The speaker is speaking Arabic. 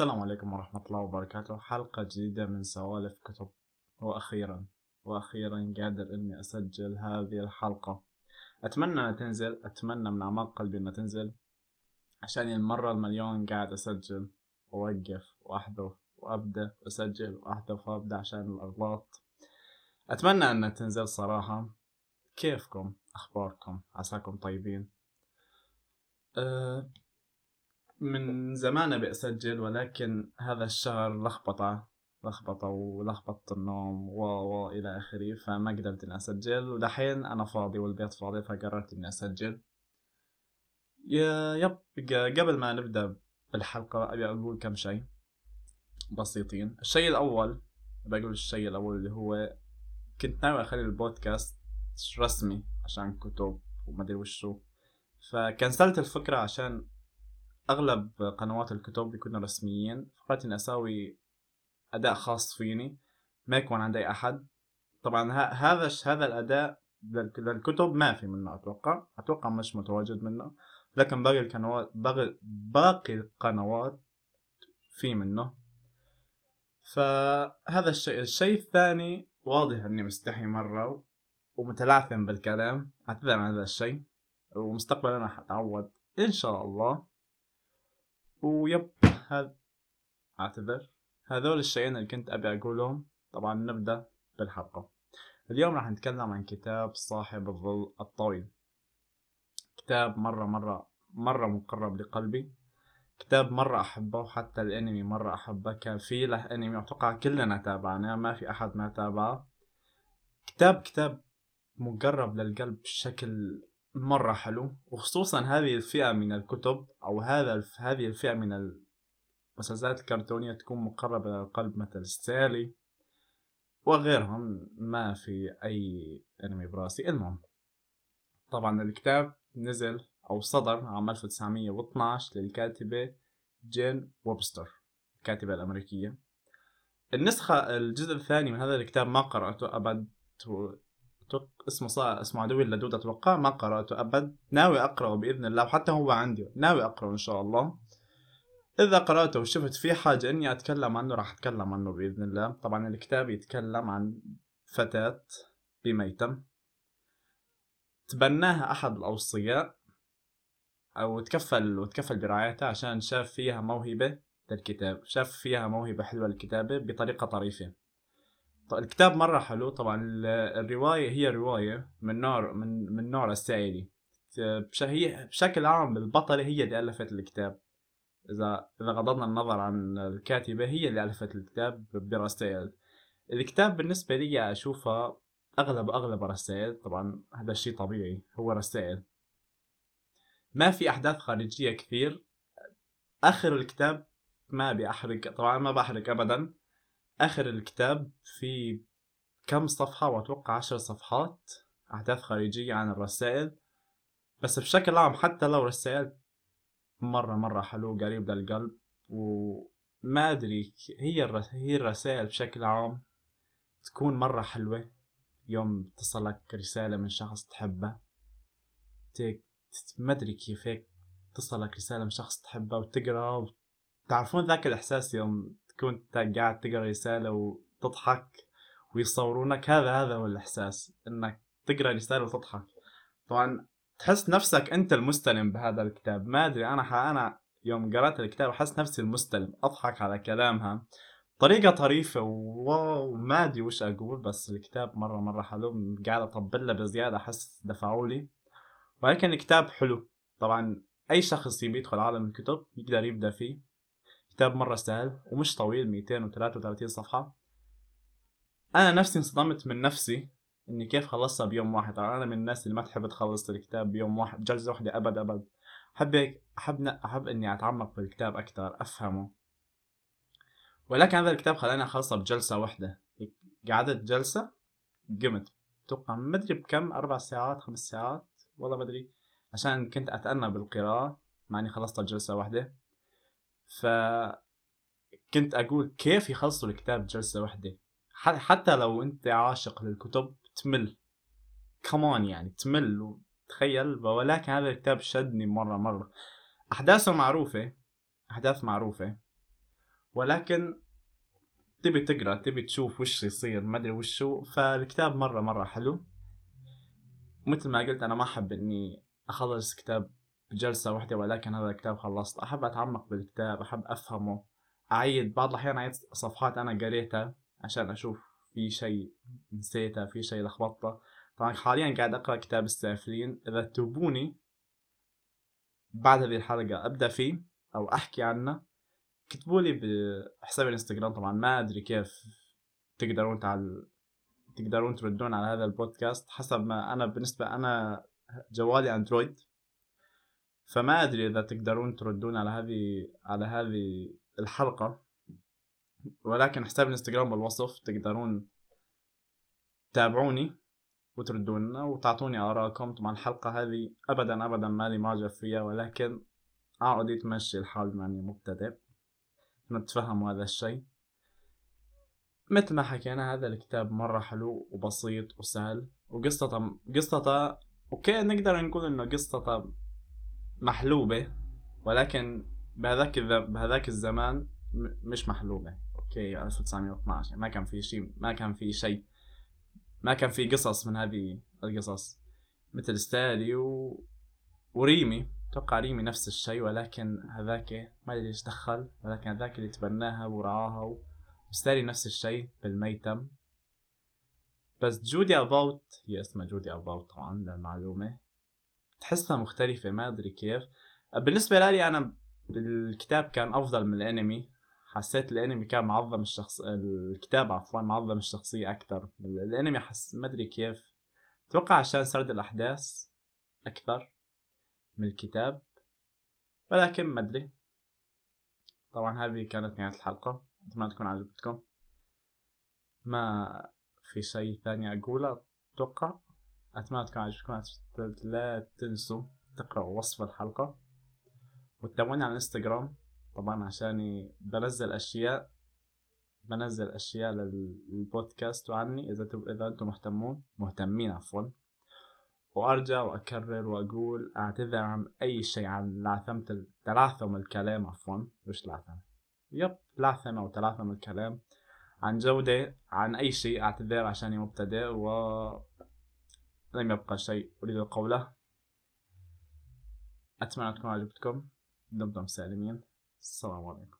السلام عليكم ورحمة الله وبركاته. حلقة جديدة من سوالف كتب. وأخيرا وأخيرا قادر إني أسجل هذه الحلقة. أتمنى أنها تنزل أتمنى من أعماق قلبي أنها تنزل عشان المرة المليون قاعد أسجل وأوقف وأحذف وأبدأ وأسجل وأحذف وأبدأ عشان الأغلاط. أتمنى أنها تنزل صراحة. كيفكم؟ أخباركم؟ عساكم طيبين؟ أه من زمان أبي أسجل ولكن هذا الشهر لخبطة لخبطة ولخبطة النوم و و إلى آخره فما قدرت إني أسجل ودحين أنا فاضي والبيت فاضي فقررت إني أسجل. يب قبل ما نبدأ بالحلقة أبي أقول كم شيء بسيطين. الشيء الأول بقول الشيء الأول اللي هو كنت ناوي أخلي البودكاست رسمي عشان كتب وما أدري وشو. فكنسلت الفكرة عشان أغلب قنوات الكتب بيكونوا رسميين. فكرت إني أسوي أداء خاص فيني ما يكون عند اي أحد. طبعا هذا هذا الأداء للكتب ما في منه أتوقع. أتوقع مش متواجد منه. لكن باقي القنوات باقي باقي القنوات في منه. فهذا الشيء. الشيء الثاني واضح إني مستحي مرة ومتلعثم بالكلام. أعتذر عن هذا الشيء. ومستقبلا أنا حتعود إن شاء الله. ويب هذا اعتذر. هذول الشيئين اللي كنت أبي أقولهم طبعا نبدأ بالحلقة. اليوم راح نتكلم عن كتاب صاحب الظل الطويل. كتاب مرة مرة مرة مقرب لقلبي. كتاب مرة أحبه وحتى الأنمي مرة أحبه. كان في له أنمي أتوقع كلنا تابعناه ما في أحد ما تابعه. كتاب كتاب مقرب للقلب بشكل مرة حلو وخصوصا هذه الفئة من الكتب أو هذا هذه الفئة من المسلسلات الكرتونية تكون مقربة للقلب مثل ستالي وغيرهم ما في أي أنمي براسي. المهم طبعا الكتاب نزل أو صدر عام 1912 للكاتبة جين ووبستر الكاتبة الأمريكية. النسخة الجزء الثاني من هذا الكتاب ما قرأته أبد اسمه صار اسمه عدوي اللدود أتوقع ما قرأته أبد. ناوي أقرأه بإذن الله وحتى هو عندي. ناوي أقرأه إن شاء الله. إذا قرأته وشفت في حاجة إني أتكلم عنه راح أتكلم عنه بإذن الله. طبعا الكتاب يتكلم عن فتاة بميتم تبناها أحد الأوصياء أو تكفل وتكفل برعايتها عشان شاف فيها موهبة للكتاب شاف فيها موهبة حلوة للكتابة بطريقة طريفة. الكتاب مرة حلو. طبعا الرواية هي رواية من نوع من من نوع رسائلي هي بشكل عام البطلة هي اللي ألفت الكتاب. إذا إذا غضضنا النظر عن الكاتبة هي اللي ألفت الكتاب برسائل الكتاب بالنسبة لي أشوفها أغلب أغلب رسائل طبعا هذا الشيء طبيعي هو رسائل ما في أحداث خارجية كثير. آخر الكتاب ما بأحرق طبعا ما بحرق أبدا. آخر الكتاب في كم صفحة؟ وأتوقع عشر صفحات أحداث خارجية عن الرسائل. بس بشكل عام حتى لو رسائل مرة مرة حلو قريب للقلب وما أدري هي هي الرسائل بشكل عام تكون مرة حلوة. يوم تصلك رسالة من شخص تحبه ما أدري كيف هيك تصلك رسالة من شخص تحبه وتقرأ تعرفون ذاك الإحساس يوم تكون قاعد تقرأ رسالة وتضحك ويصورونك هذا هذا هو الإحساس إنك تقرأ رسالة وتضحك. طبعا تحس نفسك أنت المستلم بهذا الكتاب. ما أدري أنا أنا يوم قرأت الكتاب أحس نفسي المستلم أضحك على كلامها. طريقة طريفة وواو ما أدري وش أقول بس الكتاب مرة مرة حلو. قاعد أطبل له بزيادة أحس دفعوا لي. ولكن الكتاب حلو. طبعا أي شخص يبي يدخل عالم الكتب يقدر يبدأ فيه. كتاب مرة سهل ومش طويل 233 صفحة. أنا نفسي انصدمت من نفسي إني كيف خلصتها بيوم واحد. طبعا أنا من الناس اللي ما تحب تخلص الكتاب بيوم واحد جلسة واحدة أبد أبد. أحب أحب أحب إني أتعمق في الكتاب أكثر أفهمه. ولكن هذا الكتاب خلاني أخلصه بجلسة واحدة. قعدت جلسة قمت. أتوقع ما أدري بكم أربع ساعات خمس ساعات والله ما أدري. عشان كنت أتأنى بالقراءة مع إني خلصتها بجلسة واحدة. ف كنت أقول كيف يخلصوا الكتاب جلسة واحدة؟ حتى لو أنت عاشق للكتب تمل. كمان يعني تمل وتخيل. ولكن هذا الكتاب شدني مرة مرة. أحداثه معروفة أحداث معروفة. ولكن تبي تقرأ تبي تشوف وش يصير ما أدري وشو. فالكتاب مرة مرة حلو. مثل ما قلت أنا ما أحب إني أخلص كتاب بجلسة واحدة ولكن هذا الكتاب خلصت. أحب أتعمق بالكتاب أحب أفهمه. أعيد بعض الأحيان أعيد صفحات أنا قريتها عشان أشوف في شيء نسيته في شيء لخبطته. طبعا حاليا قاعد أقرأ كتاب السافلين إذا تبوني بعد هذه الحلقة أبدأ فيه أو أحكي عنه كتبوا لي بحساب الإنستغرام. طبعا ما أدري كيف تقدرون تعال تقدرون تردون على هذا البودكاست. حسب ما أنا بالنسبة أنا جوالي أندرويد. فما أدري إذا تقدرون تردون على هذه على هذه الحلقة ولكن حساب الإنستغرام بالوصف تقدرون تتابعوني وتردون وتعطوني آراءكم طبعا الحلقة هذه أبدا أبدا مالي معجب فيها ولكن أوكي يتمشي الحال بما إني مبتدئ. نتفهم هذا الشيء. مثل ما حكينا هذا الكتاب مرة حلو وبسيط وسهل وقصته قصته okay نقدر نقول إنه قصته محلوبة ولكن بهذاك بهذاك الزمان مش محلوبة. okay 1912 ما كان في شيء ما كان في شيء ما كان في قصص من هذه القصص. مثل ستالي و... وريمي. أتوقع ريمي نفس الشيء ولكن هذاك ما أدري إيش دخل ولكن هذاك اللي تبناها ورعاها وستالي نفس الشيء بالميتم. بس جودي أباوت هي اسمها جودي أباوت طبعا للمعلومة. تحسها مختلفة ما أدري كيف. بالنسبة لي أنا الكتاب كان أفضل من الأنمي. حسيت الأنمي كان معظم الشخص الكتاب عفوا معظم الشخصية أكثر. الأنمي حس ما أدري كيف. أتوقع عشان سرد الأحداث أكثر من الكتاب. ولكن ما أدري. طبعا هذه كانت نهاية الحلقة. أتمنى تكون عجبتكم. ما في شيء ثاني أقوله أتوقع. أتمنى تكون عجبتكم لا تنسوا تقرأوا وصف الحلقة وتتابعوني على الإنستغرام. طبعا عشان بنزل أشياء بنزل أشياء للبودكاست وعني. إذا إذا أنتم مهتمون مهتمين عفوا. وأرجع وأكرر وأقول أعتذر عن أي شيء عن لعثمة تلعثم الكلام عفوا. مش لعثمة يب لعثمة وتلعثم الكلام. عن جودة عن أي شيء أعتذر عشاني مبتدئ و لم يبقى شيء أريد قوله. أتمنى تكون عجبتكم دمتم سالمين. السلام عليكم.